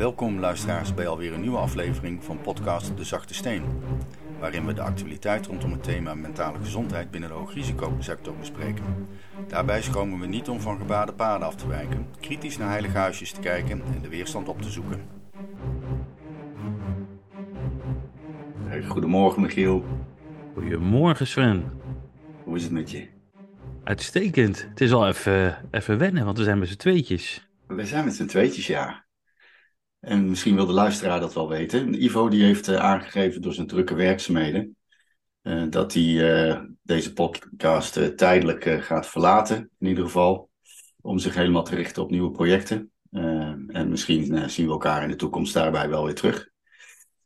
Welkom luisteraars bij alweer een nieuwe aflevering van podcast De Zachte Steen, waarin we de actualiteit rondom het thema mentale gezondheid binnen de hoogrisicosector bespreken. Daarbij schromen we niet om van gebaande paden af te wijken, kritisch naar heilige huisjes te kijken en de weerstand op te zoeken. Goedemorgen Michiel. Goedemorgen Sven. Hoe is het met je? Uitstekend. Het is al even, even wennen, want we zijn met z'n tweetjes. We zijn met z'n tweetjes, ja. En misschien wil de luisteraar dat wel weten. Ivo die heeft uh, aangegeven door zijn drukke werkzaamheden uh, dat hij uh, deze podcast tijdelijk gaat verlaten, in ieder geval, om zich helemaal te richten op nieuwe projecten. en misschien zien we elkaar in de toekomst daarbij wel weer terug.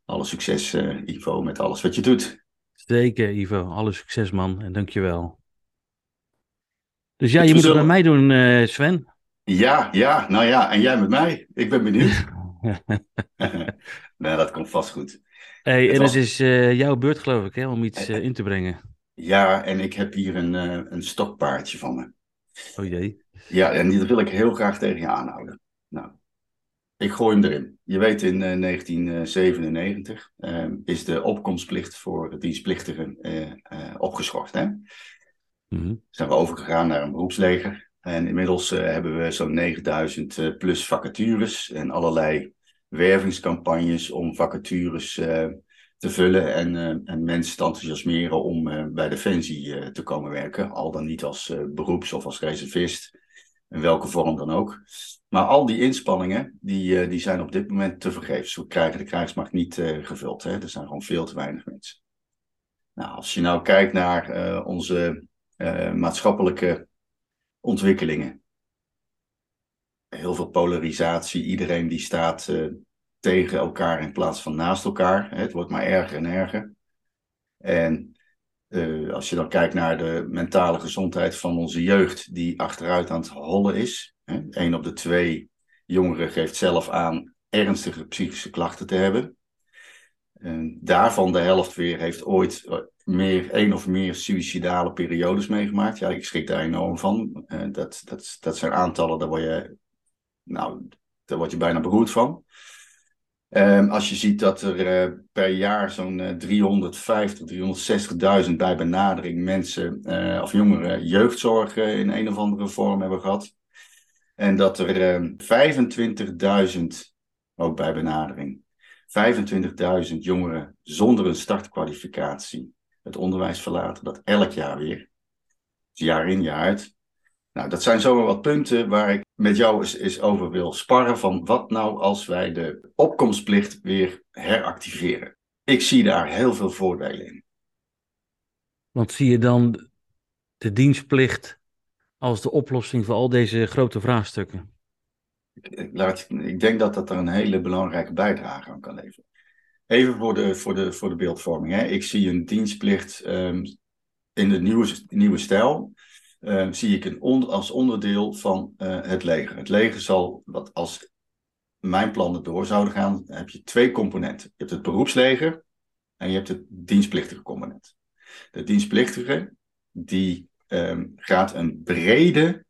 Alle succes, Ivo, met alles wat je doet. Zeker, Ivo. Alle succes, man. En dankjewel. Dus ja, je moet het bij mij doen, Sven. Ja, ja, nou ja, en jij met mij. Ik ben benieuwd. nee, dat komt vast goed. Hey, en was... het is uh, jouw beurt, geloof ik, hè, om iets uh, in te brengen. Ja, en ik heb hier een, uh, een stokpaardje van me. Oh jee. Ja, en die wil ik heel graag tegen je aanhouden. Nou, ik gooi hem erin. Je weet, in 1997 is de opkomstplicht voor dienstplichtigen opgeschort. Hè? Mm-hmm. Zijn we overgegaan naar een beroepsleger. En inmiddels uh, hebben we zo'n 9000 uh, plus vacatures en allerlei wervingscampagnes om vacatures uh, te vullen en, en mensen te enthousiasmeren om bij Defensie te komen werken. Al dan niet als beroeps- of als reservist, in welke vorm dan ook. Maar al die inspanningen die, die zijn op dit moment te vergeefs. We krijgen de krijgsmacht niet gevuld. Hè? Er zijn gewoon veel te weinig mensen. Nou, als je nou kijkt naar onze maatschappelijke ontwikkelingen. Heel veel polarisatie, iedereen die staat uh, tegen elkaar in plaats van naast elkaar. Het wordt maar erger en erger. En uh, als je dan kijkt naar de mentale gezondheid van onze jeugd, die achteruit aan het hollen is. Hè, een op de twee jongeren geeft zelf aan ernstige psychische klachten te hebben. En daarvan de helft weer heeft ooit eh, meer, één of meer suïcidale periodes meegemaakt. Ja, ik schrik daar enorm van. Uh, dat, dat, dat zijn aantallen, daar word je, nou, daar word je bijna beroerd van. Um, als je ziet dat er uh, per jaar zo'n uh, 350, 360.000 bij benadering mensen of jongeren jeugdzorg in een of andere vorm hebben gehad. En dat er 25.000 ook bij benadering 25.000 jongeren zonder een startkwalificatie het onderwijs verlaten. Dat elk jaar weer. Dus jaar in, jaar uit. Nou, dat zijn zomaar wat punten waar ik met jou eens, eens over wil sparren. Van wat nou als wij de opkomstplicht weer heractiveren? Ik zie daar heel veel voordelen in. Want zie je dan de dienstplicht als de oplossing voor al deze grote vraagstukken? Ik, laat, ik denk dat dat er een hele belangrijke bijdrage aan kan leveren. Even voor de, voor de, voor de beeldvorming. Hè. Ik zie een dienstplicht um, in de nieuwe, nieuwe stijl. Um, zie ik een als onderdeel van uh, het leger. Het leger zal, wat als mijn plannen door zouden gaan, heb je twee componenten. Je hebt het beroepsleger en je hebt het dienstplichtige component. De dienstplichtige die um, gaat een brede,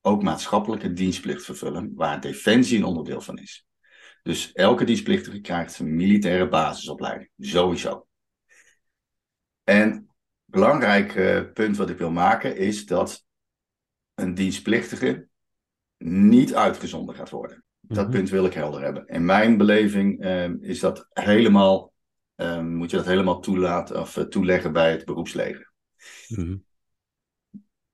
ook maatschappelijke dienstplicht vervullen, waar defensie een onderdeel van is. Dus elke dienstplichtige krijgt een militaire basisopleiding. Sowieso. En belangrijk uh, punt wat ik wil maken is dat een dienstplichtige niet uitgezonden gaat worden. Dat mhm. punt wil ik helder hebben. In mijn beleving uh, is dat helemaal, uh, moet je dat helemaal toelaten of uh, toeleggen bij het beroepsleger. Mm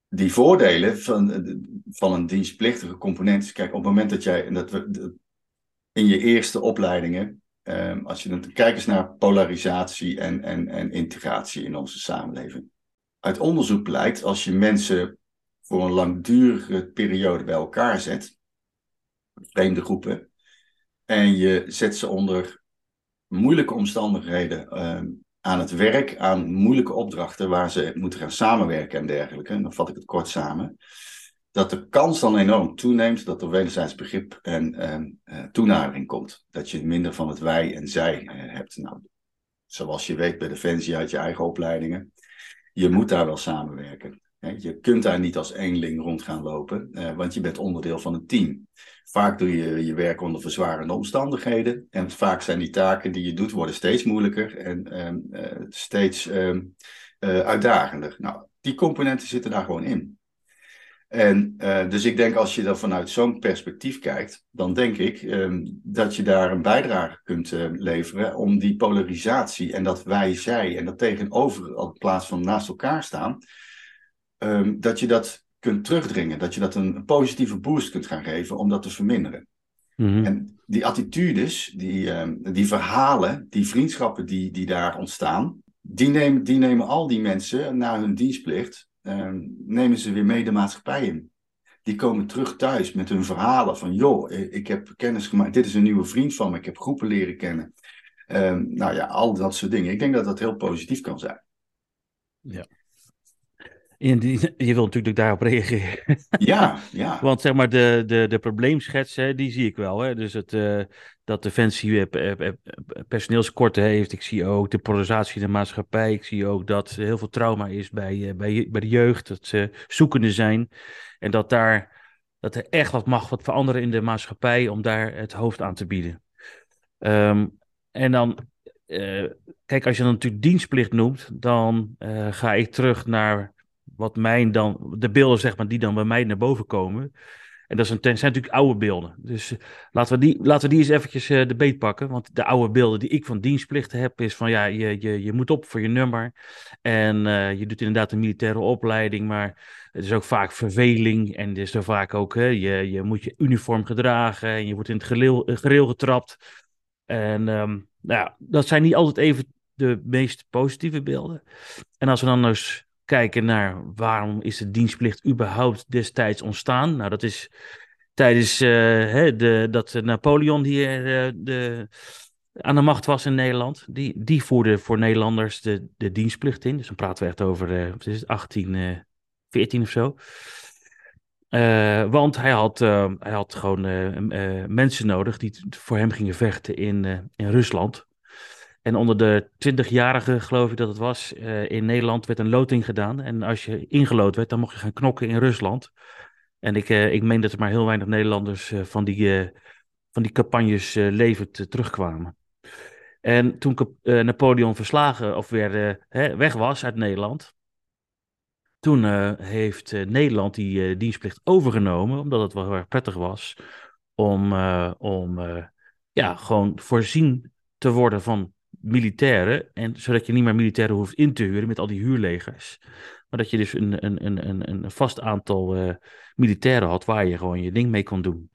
Die voordelen van, van een dienstplichtige component. Kijk, op het moment dat jij, en dat, we, in je eerste opleidingen. Um, als je dan kijkt eens naar polarisatie en, en, en integratie in onze samenleving. Uit onderzoek blijkt, als je mensen voor een langdurige periode bij elkaar zet, vreemde groepen, en je zet ze onder moeilijke omstandigheden um, aan het werk, aan moeilijke opdrachten waar ze moeten gaan samenwerken en dergelijke, dan vat ik het kort samen, dat de kans dan enorm toeneemt dat er wederzijds begrip en uh, toenadering komt. Dat je minder van het wij en zij uh, hebt. Nou, zoals je weet bij Defensie uit je eigen opleidingen. Je moet daar wel samenwerken. Je kunt daar niet als eenling rond gaan lopen, eh, want je bent onderdeel van een team. Vaak doe je je werk onder verzwarende omstandigheden. En vaak zijn die taken die je doet, worden steeds moeilijker en ehm, eh, steeds ehm, eh, uitdagender. Nou, die componenten zitten daar gewoon in. En uh, dus ik denk als je dat vanuit zo'n perspectief kijkt, dan denk ik um, dat je daar een bijdrage kunt uh, leveren om die polarisatie en dat wij, zij en dat tegenover in plaats van naast elkaar staan, um, dat je dat kunt terugdringen, dat je dat een positieve boost kunt gaan geven om dat te verminderen. Mm -hmm. En die attitudes, die, um, die verhalen, die vriendschappen die, die daar ontstaan, die nemen, die nemen al die mensen na hun dienstplicht Ehm, nemen ze weer mee de maatschappij in. Die komen terug thuis met hun verhalen van, joh, ik heb kennis gemaakt, dit is een nieuwe vriend van me, ik heb groepen leren kennen. Um, nou ja, al dat soort dingen. Ik denk dat dat heel positief kan zijn. Ja. Die, je wil natuurlijk daarop reageren. Ja, ja. Want zeg maar, de, de, de probleemschets, hè, die zie ik wel. Hè? Dus het, uh, dat Defensie uh, personeelskorten heeft. Ik zie ook de polarisatie in de maatschappij. Ik zie ook dat er heel veel trauma is bij, bij, bij de jeugd. Dat ze zoekende zijn. En dat, daar, dat er echt wat mag wat veranderen in de maatschappij om daar het hoofd aan te bieden. Um, en dan, uh, kijk, als je dan natuurlijk dienstplicht noemt, dan ga ik terug naar wat mij dan, de beelden zeg maar, die dan bij mij naar boven komen. En dat, een, zijn natuurlijk oude beelden. Dus uh, laten, we die, laten we die eens eventjes uh, de beet pakken. Want de oude beelden die ik van dienstplichten heb, is van ja, je, je, je moet op voor je nummer. En uh, je doet inderdaad een militaire opleiding, maar het is ook vaak verveling. En het is er vaak ook, je, je moet je uniform gedragen en je wordt in het gereel, getrapt. En um, nou ja, dat zijn niet altijd even de meest positieve beelden. En als we dan dus kijken naar waarom is de dienstplicht überhaupt destijds ontstaan. Nou, dat is tijdens uh, hè, de, dat Napoleon hier uh, de, aan de macht was in Nederland. Die, die voerde voor Nederlanders de, de dienstplicht in. Dus dan praten we echt over uh, wat is het, 1814 of zo. want hij had, hij had gewoon mensen nodig die voor hem gingen vechten in, in Rusland. En onder de 20-jarigen, geloof ik dat het was, uh, in Nederland werd een loting gedaan. En als je ingelood werd, dan mocht je gaan knokken in Rusland. En ik, uh, ik meen dat er maar heel weinig Nederlanders uh, van, die, van die campagnes levend terugkwamen. En toen Napoleon verslagen of weer weg was uit Nederland, toen heeft Nederland die dienstplicht overgenomen, omdat het wel heel erg prettig was om, om ja, gewoon voorzien te worden van militairen. En zodat je niet meer militairen hoeft in te huren met al die huurlegers. Maar dat je dus een, een, een, een vast aantal uh, militairen had waar je gewoon je ding mee kon doen.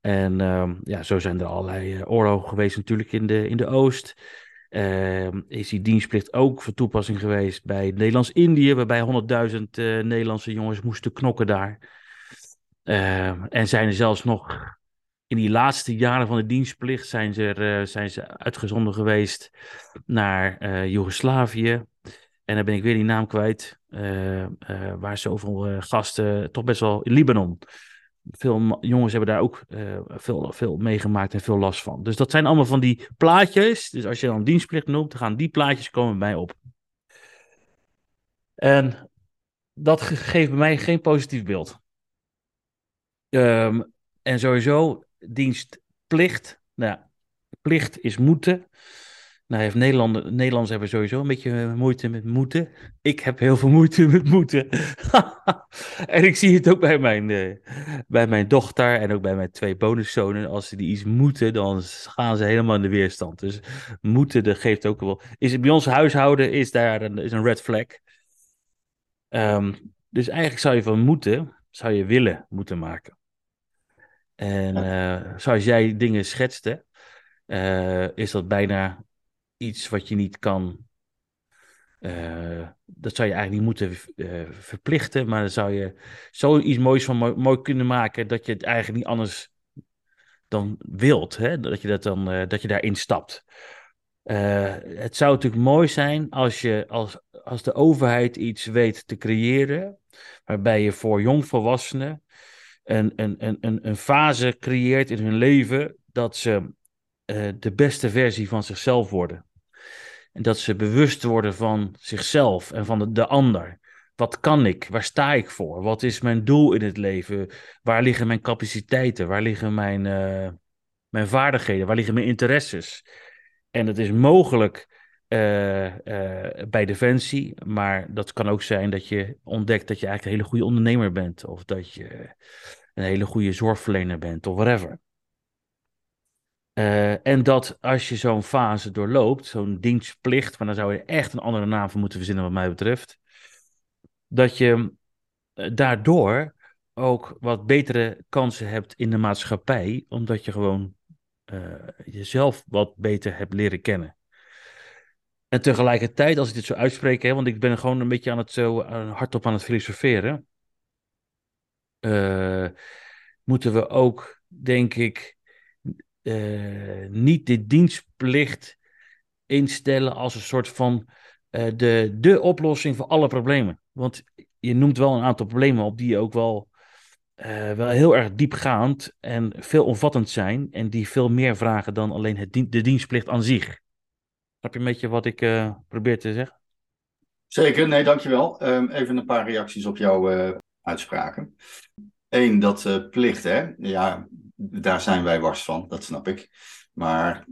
En uh, ja, zo zijn er allerlei uh, oorlogen geweest natuurlijk in de, in de Oost. Ehm, is die dienstplicht ook van toepassing geweest bij Nederlands-Indië, waarbij 100.000 Nederlandse jongens moesten knokken daar. Ehm, en zijn er zelfs nog in die laatste jaren van de dienstplicht zijn ze, uh, zijn ze uitgezonden geweest naar uh, Joegoslavië. En dan ben ik weer die naam kwijt, uh, waar zoveel gasten, toch best wel in Libanon. Veel jongens hebben daar ook veel, veel meegemaakt en veel last van. Dus dat zijn allemaal van die plaatjes. Dus als je dan dienstplicht noemt, dan gaan die plaatjes komen bij mij op. En dat geeft bij mij geen positief beeld. Um, en sowieso, dienstplicht. Nou, plicht is moeten. Nou, heeft Nederland, Nederlanders hebben sowieso een beetje moeite met moeten. Ik heb heel veel moeite met moeten. en ik zie het ook bij mijn, uh, bij mijn dochter en ook bij mijn twee bonuszonen. Als ze die iets moeten, dan gaan ze helemaal in de weerstand. Dus moeten, dat geeft ook wel. Is het bij ons huishouden is daar een, is een red flag. Um, dus eigenlijk zou je van moeten, zou je willen moeten maken. En uh, zoals jij dingen schetste, uh, is dat bijna iets wat je niet kan. Uh, dat zou je eigenlijk niet moeten verplichten, maar dan zou je zoiets moois van mooi, mooi, kunnen maken dat je het eigenlijk niet anders dan wilt. Hè? Dat je dat dan dat je daarin stapt. het zou natuurlijk mooi zijn als, je, als, als de overheid iets weet te creëren, waarbij je voor jongvolwassenen een, een, fase creëert in hun leven dat ze uh, de beste versie van zichzelf worden. En dat ze bewust worden van zichzelf en van de, de ander. wat kan ik? Waar sta ik voor? Wat is mijn doel in het leven? Waar liggen mijn capaciteiten? Waar liggen mijn, uh, mijn vaardigheden? Waar liggen mijn interesses? En dat is mogelijk uh, bij Defensie, maar dat kan ook zijn dat je ontdekt dat je eigenlijk een hele goede ondernemer bent, of dat je een hele goede zorgverlener bent, of whatever. Uh, en dat als je zo'n fase doorloopt, zo'n dienstplicht, maar dan zou je echt een andere naam voor moeten verzinnen, wat mij betreft, dat je daardoor ook wat betere kansen hebt in de maatschappij, omdat je gewoon jezelf wat beter hebt leren kennen. En tegelijkertijd, als ik dit zo uitspreek, hè, want ik ben gewoon een beetje aan het zo hardop aan het filosoferen, uh, moeten we ook, denk ik, uh, niet de dienstplicht instellen als een soort van uh, de, de oplossing voor alle problemen. Want je noemt wel een aantal problemen op die ook wel, wel heel erg diepgaand en veelomvattend zijn en die veel meer vragen dan alleen het de dienstplicht aan zich. Snap je een beetje wat ik probeer te zeggen? Zeker, nee, dankjewel. Um, even een paar reacties op jouw uitspraken. Eén, dat uh, plicht, hè. Ja, daar zijn wij wars van, dat snap ik. Maar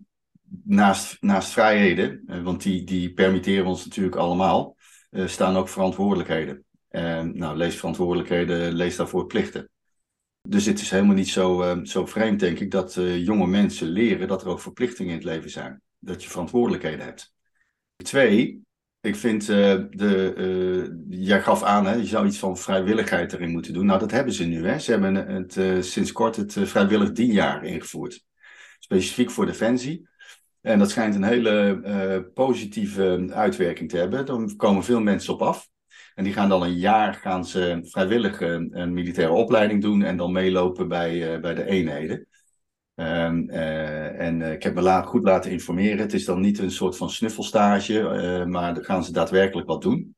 naast, naast vrijheden, want die, die permitteren ons natuurlijk allemaal, staan ook verantwoordelijkheden. nou, lees verantwoordelijkheden, lees daarvoor plichten. Dus het is helemaal niet zo, zo vreemd, denk ik, dat jonge mensen leren dat er ook verplichtingen in het leven zijn dat je verantwoordelijkheden hebt. Twee, ik vind uh, de. Uh, jij gaf aan, hè, je zou iets van vrijwilligheid erin moeten doen. Nou, dat hebben ze nu. Hè. Ze hebben het, uh, sinds kort het vrijwillig dienjaar ingevoerd. Specifiek voor Defensie. En dat schijnt een hele positieve uitwerking te hebben. Dan komen veel mensen op af. En die gaan dan een jaar gaan ze vrijwillig een militaire opleiding doen en dan meelopen bij, bij de eenheden. Um, uh, en uh, ik heb me goed laten informeren. Het is dan niet een soort van snuffelstage, uh, maar dan gaan ze daadwerkelijk wat doen.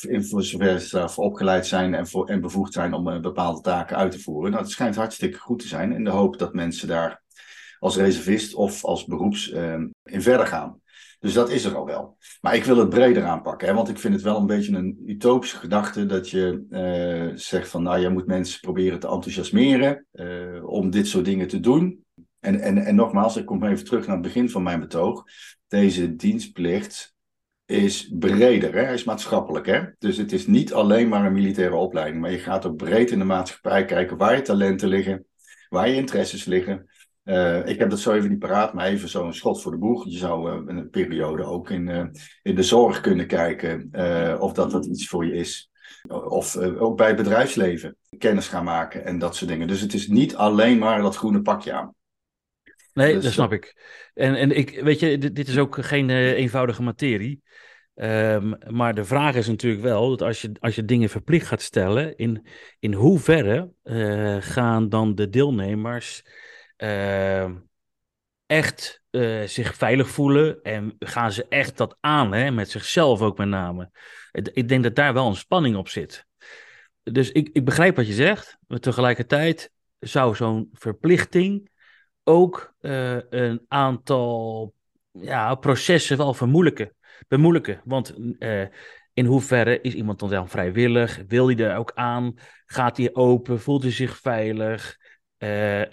In, voor zover ze daarvoor opgeleid zijn en, voor, en bevoegd zijn om bepaalde taken uit te voeren. Nou, het schijnt hartstikke goed te zijn in de hoop dat mensen daar als reservist of als beroeps ehm, in verder gaan. Dus dat is er al wel. Maar ik wil het breder aanpakken, hè, want ik vind het wel een beetje een utopische gedachte dat je zegt van nou, je moet mensen proberen te enthousiasmeren om dit soort dingen te doen. En, en, en nogmaals, ik kom even terug naar het begin van mijn betoog. Deze dienstplicht is breder, hè? is maatschappelijk. Hè? Dus het is niet alleen maar een militaire opleiding, maar je gaat ook breed in de maatschappij kijken waar je talenten liggen, waar je interesses liggen. Uh, ik heb dat zo even niet paraat, maar even zo'n schot voor de boeg. Je zou uh, een periode ook in, uh, in de zorg kunnen kijken of dat, dat iets voor je is. Of ook bij het bedrijfsleven kennis gaan maken en dat soort dingen. Dus het is niet alleen maar dat groene pakje aan. Nee, dus, dat snap ik. En, en ik, weet je, dit, dit is ook geen uh, eenvoudige materie. Um, maar de vraag is natuurlijk wel dat als je, als je dingen verplicht gaat stellen, in, in hoeverre uh, gaan dan de deelnemers uh, echt uh, zich veilig voelen en gaan ze echt dat aan, hè, met zichzelf ook met name. Ik denk dat daar wel een spanning op zit. Dus ik, ik begrijp wat je zegt, maar tegelijkertijd zou zo'n verplichting ook uh, een aantal ja, processen wel vermoeilijken. Bemoeilijken. Want uh, in hoeverre is iemand dan vrijwillig? Wil hij er ook aan? Gaat hij open? Voelt hij zich veilig? Uh,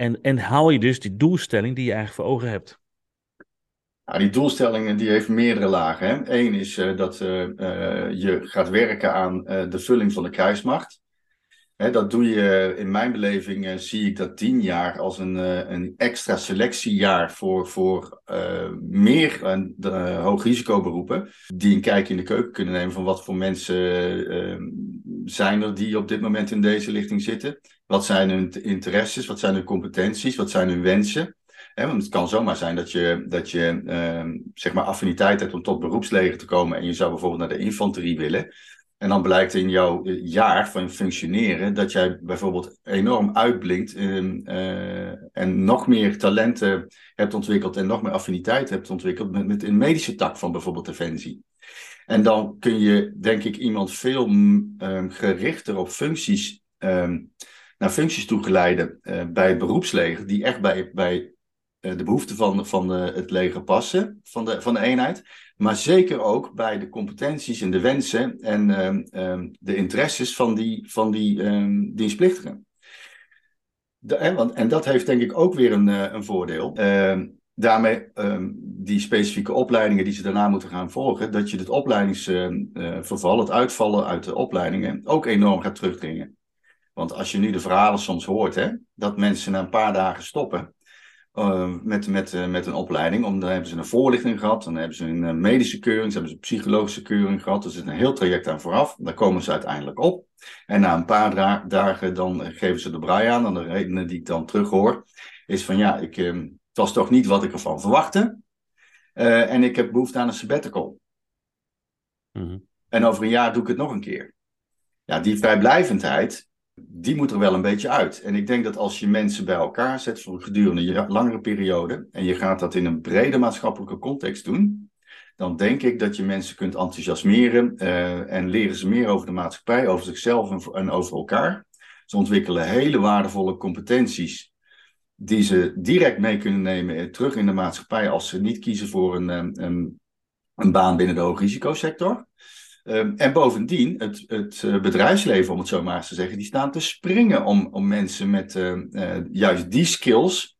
en, en haal je dus die doelstelling die je eigenlijk voor ogen hebt? Nou, die doelstelling die heeft meerdere lagen. Eén is dat je gaat werken aan de vulling van de krijgsmacht dat doe je, in mijn beleving uh, zie ik dat tien jaar als een, uh, een extra selectiejaar voor, voor uh, meer hoogrisicoberoepen. Die een kijkje in de keuken kunnen nemen van wat voor mensen zijn er die op dit moment in deze lichting zitten. Wat zijn hun interesses, wat zijn hun competenties, wat zijn hun wensen. want het kan zomaar zijn dat je, dat je zeg maar affiniteit hebt om tot beroepsleger te komen en je zou bijvoorbeeld naar de infanterie willen. En dan blijkt in jouw jaar van functioneren dat jij bijvoorbeeld enorm uitblinkt uh, en nog meer talenten hebt ontwikkeld en nog meer affiniteit hebt ontwikkeld met, met een medische tak van bijvoorbeeld Defensie. En dan kun je, denk ik, iemand veel um, gerichter op functies, um, naar functies toegeleiden uh, bij het beroepsleger, die echt bij, bij de behoeften van, van het leger passen, van de, van de eenheid. Maar zeker ook bij de competenties en de wensen en ehm, ehm, de interesses van die, van die um, dienstplichtigen. Want, en dat heeft denk ik ook weer een, een voordeel daarmee die specifieke opleidingen die ze daarna moeten gaan volgen, dat je het opleidingsverval, het uitvallen uit de opleidingen, ook enorm gaat terugdringen. Want als je nu de verhalen soms hoort, hè, dat mensen na een paar dagen stoppen uh, met, met, uh, met een opleiding, om, dan hebben ze een voorlichting gehad, dan hebben ze een uh, medische keuring, dan hebben ze een psychologische keuring gehad, er zit een heel traject aan vooraf, daar komen ze uiteindelijk op. En na een paar dagen dan geven ze de braai aan, en de redenen die ik dan terughoor, is van ja, ik, ehm, het was toch niet wat ik ervan verwachtte. Uh, en ik heb behoefte aan een sabbatical. Mm En over een jaar doe ik het nog een keer. Ja, die vrijblijvendheid, die moet er wel een beetje uit. En ik denk dat als je mensen bij elkaar zet voor een gedurende langere periode, en je gaat dat in een brede maatschappelijke context doen, dan denk ik dat je mensen kunt enthousiasmeren uh, en leren ze meer over de maatschappij, over zichzelf en, over elkaar. Ze ontwikkelen hele waardevolle competenties die ze direct mee kunnen nemen terug in de maatschappij als ze niet kiezen voor een, een, een baan binnen de hoogrisicosector. Um, en bovendien, het, het eh, bedrijfsleven, om het zo maar eens te zeggen, die staan te springen om, om mensen met uh, uh, juist die skills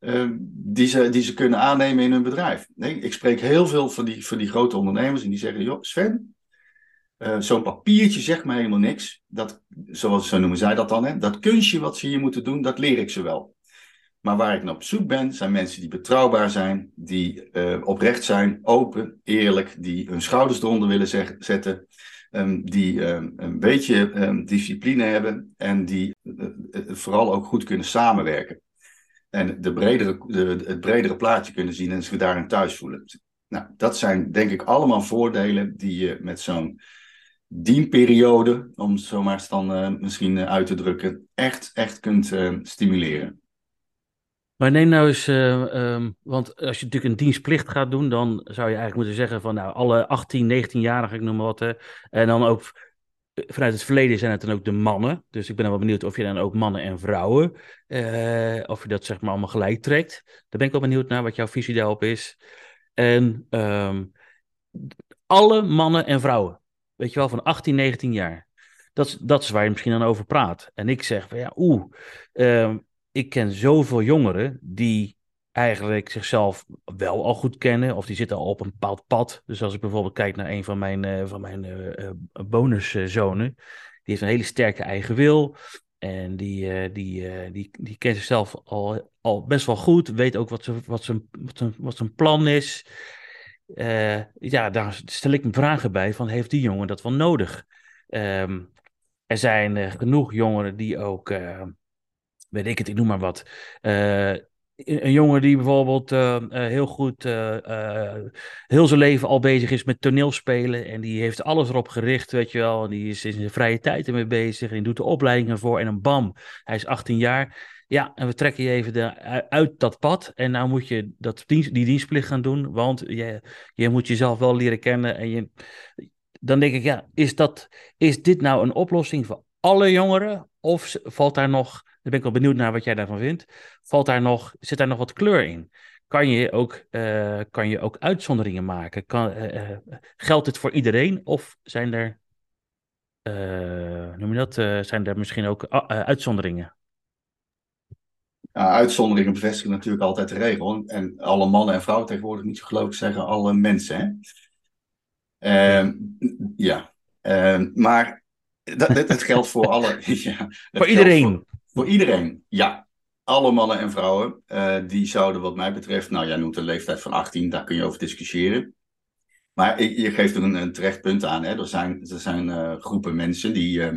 uh, die, ze, die ze kunnen aannemen in hun bedrijf. Nee, ik spreek heel veel van die, van die grote ondernemers en die zeggen, joh, Sven, zo'n papiertje zegt me helemaal niks. Dat, zoals zo noemen zij dat dan, hè? dat kunstje wat ze hier moeten doen, dat leer ik ze wel. Maar waar ik naar op zoek ben, zijn mensen die betrouwbaar zijn, die uh, oprecht zijn, open, eerlijk, die hun schouders eronder willen zetten, um, die um, een beetje um, discipline hebben en die uh, vooral ook goed kunnen samenwerken. En de bredere, de, het bredere plaatje kunnen zien en zich daarin thuis voelen. Nou, dat zijn denk ik allemaal voordelen die je met zo'n dienperiode, om het zo maar misschien uit te drukken, echt, echt kunt stimuleren. Maar neem nou eens, uh, um, want als je natuurlijk een dienstplicht gaat doen, dan zou je eigenlijk moeten zeggen van nou, alle 18, 19-jarigen, ik noem maar wat, en dan ook eh, vanuit het verleden zijn het dan ook de mannen. Dus ik ben wel benieuwd of je dan ook mannen en vrouwen, uh, of je dat zeg maar allemaal gelijk trekt. Daar ben ik wel benieuwd naar wat jouw visie daarop is. En um, alle mannen en vrouwen, weet je wel, van 18, 19 jaar. Dat, dat is waar je misschien dan over praat. En ik zeg van ja, oeh, uh, ik ken zoveel jongeren die eigenlijk zichzelf wel al goed kennen, of die zitten al op een bepaald pad. Dus als ik bijvoorbeeld kijk naar een van mijn, uh, van mijn uh, bonuszonen, die heeft een hele sterke eigen wil. En die, die, die, die kent zichzelf al, al best wel goed, weet ook wat, wat, zijn, wat, zijn, wat plan is. Ja, daar stel ik me vragen bij van, heeft die jongen dat wel nodig? Um, er zijn genoeg jongeren die ook weet ik het, ik noem maar wat. Uh, een jongen die bijvoorbeeld uh, uh, heel goed, heel zijn leven al bezig is met toneelspelen. En die heeft alles erop gericht, weet je wel. En die is in zijn vrije tijd ermee bezig. En die doet de opleidingen voor. En een bam, hij is 18 jaar. Ja, en we trekken je even uit dat pad. En nou moet je dat dienst, die dienstplicht gaan doen. Want je, je moet jezelf wel leren kennen. En je, dan denk ik, ja, is, dat, is dit nou een oplossing voor alle jongeren? Of valt daar nog daar ben ik wel benieuwd naar wat jij daarvan vindt. Valt daar nog, zit daar nog wat kleur in? Kan je ook, uh, kan je ook uitzonderingen maken? Kan, uh, geldt het voor iedereen of zijn er, noem je dat, zijn er misschien ook uitzonderingen? Ja, uitzonderingen bevestigen natuurlijk altijd de regel. En alle mannen en vrouwen tegenwoordig niet zo geloof zeggen alle mensen. Hè? Uh, ja, uh, maar dat, dat, geldt voor alle. ja, voor iedereen. Voor iedereen, ja. Alle mannen en vrouwen, uh, die zouden wat mij betreft, nou jij noemt een leeftijd van 18, daar kun je over discussiëren. Maar je geeft er een, terecht punt aan. Hè. Er zijn, er zijn uh, groepen mensen die, uh,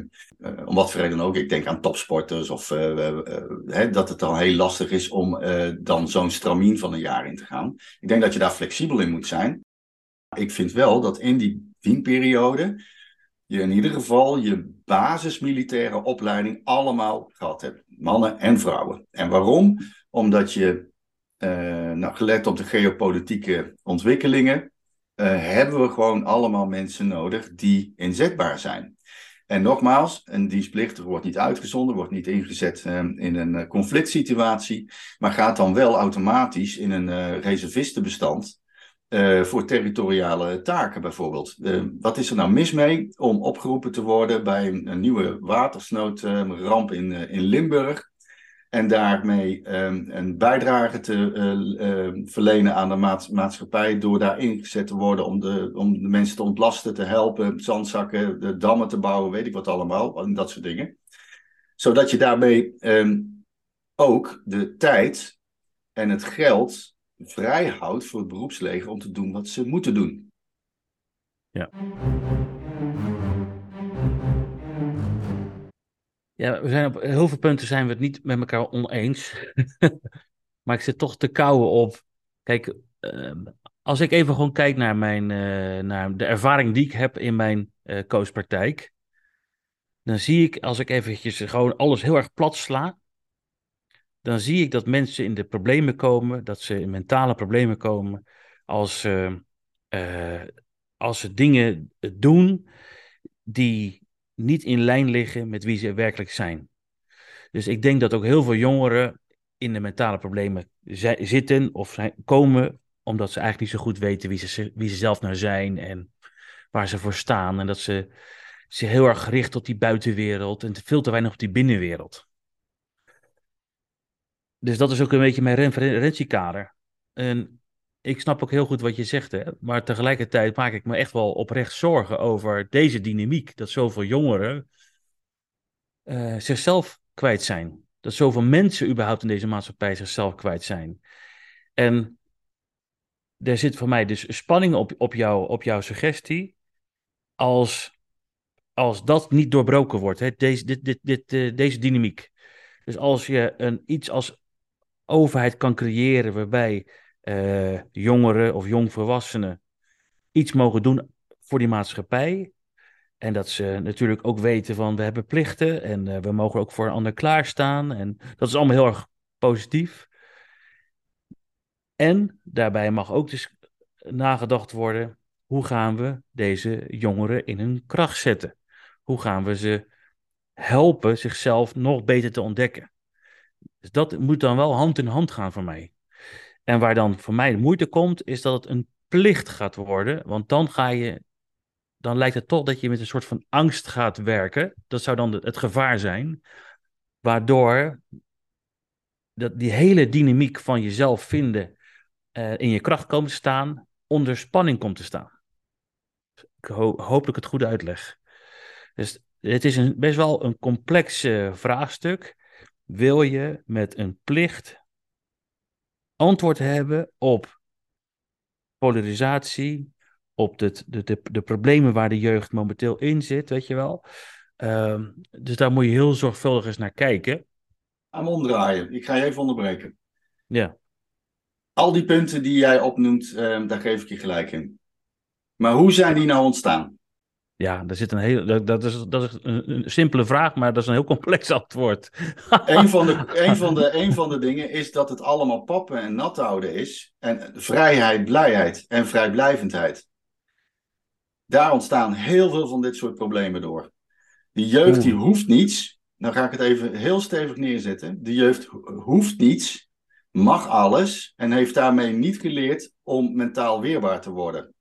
om wat voor reden ook, ik denk aan topsporters, of dat het dan heel lastig is om dan zo'n stramien van een jaar in te gaan. Ik denk dat je daar flexibel in moet zijn. Ik vind wel dat in die dienperiode je in ieder geval je basismilitaire opleiding allemaal gehad hebt. Mannen en vrouwen. En waarom? Omdat je, uh, nou, gelet op de geopolitieke ontwikkelingen, uh, hebben we gewoon allemaal mensen nodig die inzetbaar zijn. En nogmaals, een dienstplichtige wordt niet uitgezonden, wordt niet ingezet ehm, in een uh, conflict situatie, maar gaat dan wel automatisch in een reservistenbestand uh, voor territoriale taken bijvoorbeeld. wat is er nou mis mee om opgeroepen te worden bij een, een nieuwe watersnoodramp in, in Limburg? En daarmee um, een bijdrage te verlenen aan de maatschappij door daar ingezet te worden om de, om de mensen te ontlasten, te helpen, zandzakken, de dammen te bouwen, weet ik wat allemaal, en dat soort dingen. Zodat je daarmee um, ook de tijd en het geld vrij houdt voor het beroepsleger om te doen wat ze moeten doen. Ja. Ja, we zijn op heel veel punten zijn we het niet met elkaar oneens. maar ik zit toch te kouwen op. Kijk, ehm, als ik even gewoon kijk naar, mijn, uh, naar de ervaring die ik heb in mijn uh, coachpraktijk. Dan zie ik, als ik eventjes gewoon alles heel erg plat sla. Dan zie ik dat mensen in de problemen komen, dat ze in mentale problemen komen. Als, uh, als ze dingen doen die niet in lijn liggen met wie ze werkelijk zijn. Dus ik denk dat ook heel veel jongeren in de mentale problemen zitten of zijn, komen omdat ze eigenlijk niet zo goed weten wie ze, wie ze zelf nou zijn en waar ze voor staan. En dat ze zich heel erg gericht op die buitenwereld en veel te weinig op die binnenwereld. Dus dat is ook een beetje mijn referentiekader. En ik snap ook heel goed wat je zegt, hè? maar tegelijkertijd maak ik me echt wel oprecht zorgen over deze dynamiek. Dat zoveel jongeren uh, zichzelf kwijt zijn. Dat zoveel mensen überhaupt in deze maatschappij zichzelf kwijt zijn. En er zit voor mij dus spanning op, op, jou, op jouw suggestie. Als, als dat niet doorbroken wordt, hè? Deze, dit, dit, dit, uh, deze dynamiek. Dus als je een, iets als overheid kan creëren waarbij uh, jongeren of jongvolwassenen iets mogen doen voor die maatschappij. En dat ze natuurlijk ook weten van we hebben plichten en uh, we mogen ook voor een ander klaarstaan. En dat is allemaal heel erg positief. En daarbij mag ook dus nagedacht worden, hoe gaan we deze jongeren in hun kracht zetten? Hoe gaan we ze helpen zichzelf nog beter te ontdekken? Dus dat moet dan wel hand in hand gaan voor mij. En waar dan voor mij de moeite komt, is dat het een plicht gaat worden. Want dan ga je, dan lijkt het toch dat je met een soort van angst gaat werken. Dat zou dan het gevaar zijn. Waardoor dat die hele dynamiek van jezelf vinden, uh, in je kracht komen te staan, onder spanning komt te staan. Ik het goed uitleg. Dus het is een, best wel een complex uh, vraagstuk. Wil je met een plicht antwoord hebben op polarisatie, op de, de, de, de problemen waar de jeugd momenteel in zit, weet je wel. Um, dus daar moet je heel zorgvuldig eens naar kijken. Aan omdraaien. Ik ga je even onderbreken. Ja. Al die punten die jij opnoemt, um, daar geef ik je gelijk in. Maar hoe zijn die nou ontstaan? Ja, daar zit een heel, dat, dat, is, dat is een, simpele vraag, maar dat is een heel complex antwoord. een, van de, een, van de, een van de dingen is dat het allemaal pappen en nat houden is. En vrijheid, blijheid en vrijblijvendheid. Daar ontstaan heel veel van dit soort problemen door. De jeugd die hoeft niets. Nou ga ik het even heel stevig neerzetten. De jeugd hoeft niets, mag alles en heeft daarmee niet geleerd om mentaal weerbaar te worden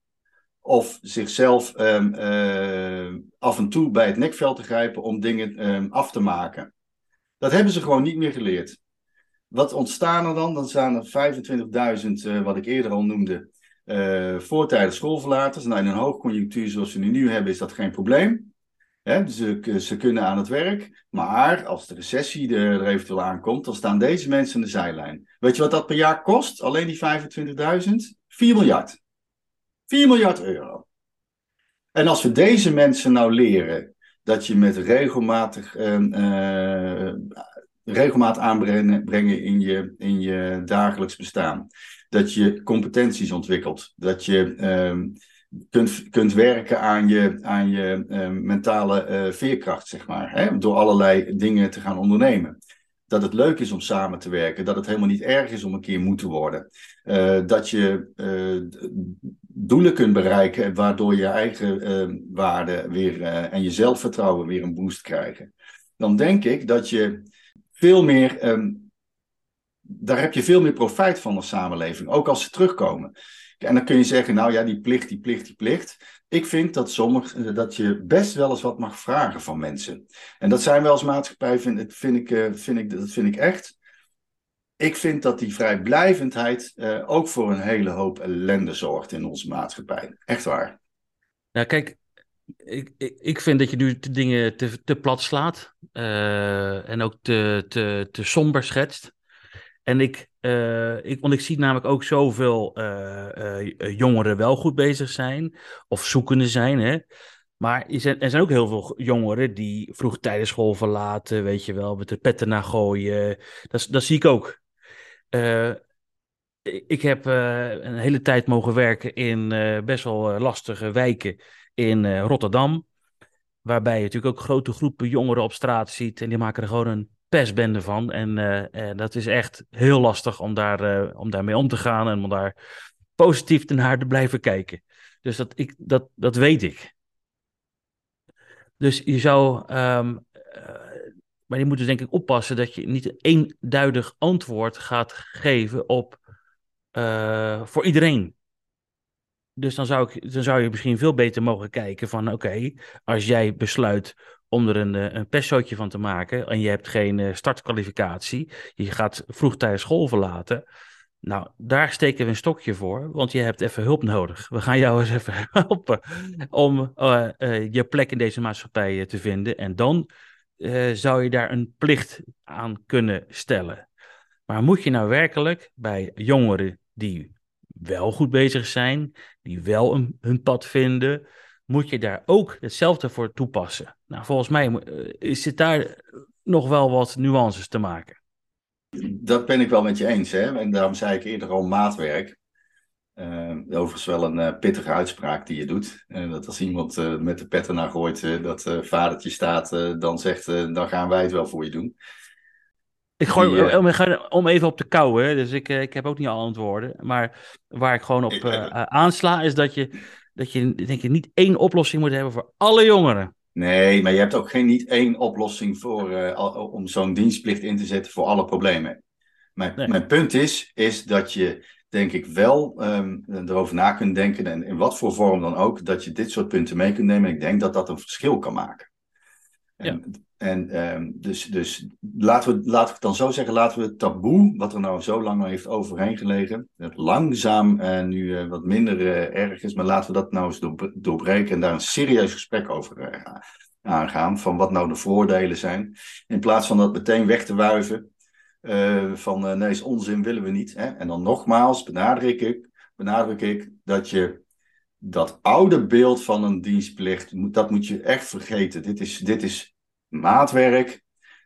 of zichzelf um, uh, af en toe bij het nekveld te grijpen om dingen um, af te maken. Dat hebben ze gewoon niet meer geleerd. Wat ontstaan er dan? Dan staan er 25.000, uh, wat ik eerder al noemde, uh, voortijdig schoolverlaters. Nou, in een hoogconjunctuur zoals we nu hebben, is dat geen probleem. Hè, ze, ze, kunnen aan het werk. Maar als de recessie er, eventueel aankomt, dan staan deze mensen aan de zijlijn. Weet je wat dat per jaar kost? Alleen die 25.000? 4 miljard. 4 miljard euro. En als we deze mensen nou leren dat je met regelmatig, uh, regelmaat aanbrengen in je, in je dagelijks bestaan, dat je competenties ontwikkelt, dat je uh, kunt, kunt werken aan je, aan je uh, mentale uh, veerkracht, zeg maar, hè, door allerlei dingen te gaan ondernemen dat het leuk is om samen te werken, dat het helemaal niet erg is om een keer moe te worden. Uh, dat je doelen kunt bereiken, waardoor je eigen uh, waarde weer uh, en je zelfvertrouwen weer een boost krijgen, dan denk ik dat je veel meer, um, daar heb je veel meer profijt van als samenleving, ook als ze terugkomen. En dan kun je zeggen, nou ja, die plicht, die plicht, die plicht. Ik vind dat, sommige, dat je best wel eens wat mag vragen van mensen. En dat zijn we als maatschappij, vind, vind ik, vind ik, dat vind ik echt ik vind dat die vrijblijvendheid uh, ook voor een hele hoop ellende zorgt in onze maatschappij. Echt waar. Nou, kijk, ik, ik, ik vind dat je nu de dingen te, te plat slaat. Uh, en ook te, te, te somber schetst. En ik, uh, ik, want ik zie namelijk ook zoveel jongeren wel goed bezig zijn. Of zoekende zijn, hè. Maar er zijn, er zijn ook heel veel jongeren die vroegtijdig school verlaten, weet je wel, met de petten naar gooien. Dat, dat zie ik ook. Uh, ik heb uh, een hele tijd mogen werken in uh, best wel lastige wijken in Rotterdam. Waarbij je natuurlijk ook grote groepen jongeren op straat ziet. En die maken er gewoon een pestbende van. En, dat is echt heel lastig om, daar, om daarmee om te gaan. En om daar positief naar te blijven kijken. Dus dat, ik, dat, dat weet ik. Dus je zou um, maar je moet dus denk ik oppassen dat je niet een eenduidig antwoord gaat geven op uh, voor iedereen. Dus dan zou, ik, dan zou je misschien veel beter mogen kijken van oké, als jij besluit om er een, eh, een van te maken en je hebt geen uh, startkwalificatie, je gaat vroegtijdig school verlaten, nou, daar steken we een stokje voor, want je hebt even hulp nodig. We gaan jou eens even helpen om je plek in deze maatschappij te vinden. En dan uh, zou je daar een plicht aan kunnen stellen. Maar moet je nou werkelijk bij jongeren die wel goed bezig zijn, die wel hun pad vinden, moet je daar ook hetzelfde voor toepassen? Nou, volgens mij uh, is het daar nog wel wat nuances te maken. Dat ben ik wel met je eens. Hè? En daarom zei ik eerder al maatwerk. Uh, overigens wel een uh, pittige uitspraak die je doet. Uh, dat als iemand met de petten naar gooit, dat vadertje staat, dan zegt, dan gaan wij het wel voor je doen. Ik gooi om, om, even op de kou, hè? dus ik, ik heb ook niet al antwoorden. Maar waar ik gewoon op aansla, is dat je, dat je denk ik, niet één oplossing moet hebben voor alle jongeren. Nee, maar je hebt ook geen niet één oplossing voor, om zo'n dienstplicht in te zetten voor alle problemen. Mijn, nee. mijn punt is, is dat je denk ik wel um, erover na kunt denken, en in wat voor vorm dan ook, dat je dit soort punten mee kunt nemen. En ik denk dat dat een verschil kan maken. En, ja. en um, dus, dus laten, we, laten we het dan zo zeggen, laten we het taboe, wat er nou zo lang heeft overheen gelegen, het langzaam en nu uh, wat minder uh, erg is, maar laten we dat nou eens door, doorbreken en daar een serieus gesprek over uh, aangaan, van wat nou de voordelen zijn. In plaats van dat meteen weg te wuiven, uh, van uh, nee, is onzin willen we niet. Hè? En dan nogmaals benadruk ik, benadruk ik dat je dat oude beeld van een dienstplicht, dat moet je echt vergeten. Dit is, dit is maatwerk,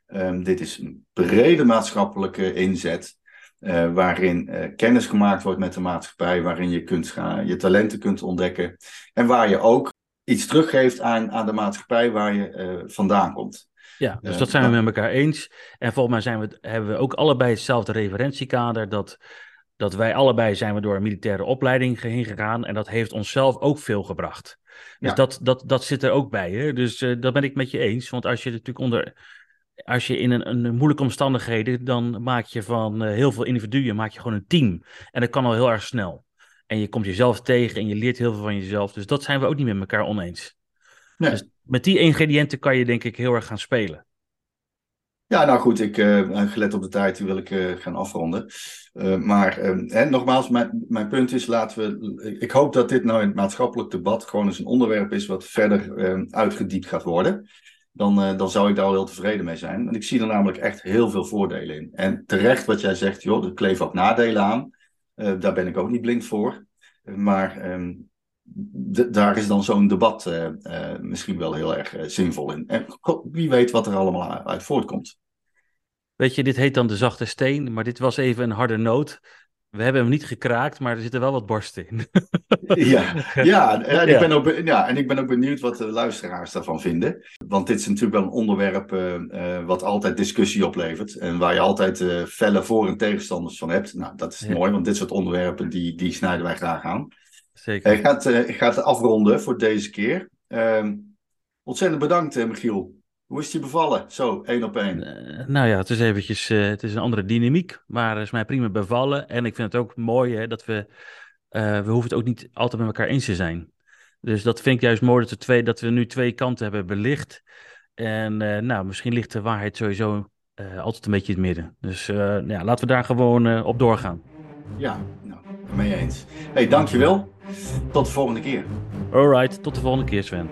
um, dit is een brede maatschappelijke inzet. Uh, waarin kennis gemaakt wordt met de maatschappij, waarin je kunt gaan, je talenten kunt ontdekken. En waar je ook iets teruggeeft aan, aan de maatschappij waar je vandaan komt. Ja, dus dat zijn we met elkaar eens. En volgens mij zijn we, hebben we ook allebei hetzelfde referentiekader. Dat, dat wij allebei zijn we door een militaire opleiding heen gegaan. En dat heeft onszelf ook veel gebracht. Dus ja. dat, dat, dat zit er ook bij. Hè? Dus uh, dat ben ik met je eens. Want als je natuurlijk onder. Als je in een, een moeilijke omstandigheden, dan maak je van uh, heel veel individuen maak je gewoon een team. En dat kan al heel erg snel. En je komt jezelf tegen en je leert heel veel van jezelf. Dus dat zijn we ook niet met elkaar oneens. Nee. Dus met die ingrediënten kan je denk ik heel erg gaan spelen. Ja, nou goed, ik, uh, gelet op de tijd wil ik uh, gaan afronden. Uh, maar hè, nogmaals, mijn, mijn punt is, laten we. Ik hoop dat dit nou in het maatschappelijk debat gewoon eens een onderwerp is wat verder uitgediept gaat worden. Dan, dan zou ik daar al heel tevreden mee zijn. Want ik zie er namelijk echt heel veel voordelen in. En terecht wat jij zegt, joh, er kleven ook nadelen aan. daar ben ik ook niet blind voor. Maar um, daar is dan zo'n debat uh, uh, misschien wel heel erg uh, zinvol in. En wie weet wat er allemaal uit voortkomt. Weet je, dit heet dan de zachte steen, maar dit was even een harde noot. We hebben hem niet gekraakt, maar er zitten wel wat borsten in. ja, ja, en, ik ben ook, ja, en ik ben ook benieuwd wat de luisteraars daarvan vinden. Want dit is natuurlijk wel een onderwerp wat altijd discussie oplevert. En waar je altijd felle voor- en tegenstanders van hebt. Nou, dat is mooi, want dit soort onderwerpen die, die snijden wij graag aan. Zeker. Ik ga, het, ik ga het afronden voor deze keer. Ehm, ontzettend bedankt, Michiel. Hoe is het je bevallen? Zo, één op één. Uh, nou ja, het is eventjes, uh, het is een andere dynamiek, maar het is mij prima bevallen. En ik vind het ook mooi hè, dat we, uh, we hoeven het ook niet altijd met elkaar eens te zijn. Dus dat vind ik juist mooi dat we, twee, dat we nu twee kanten hebben belicht. En nou, misschien ligt de waarheid sowieso altijd een beetje in het midden. Dus ja, laten we daar gewoon op doorgaan. Ja, nou, mee eens. hey, dankjewel. Tot de volgende keer. Alright, tot de volgende keer Sven.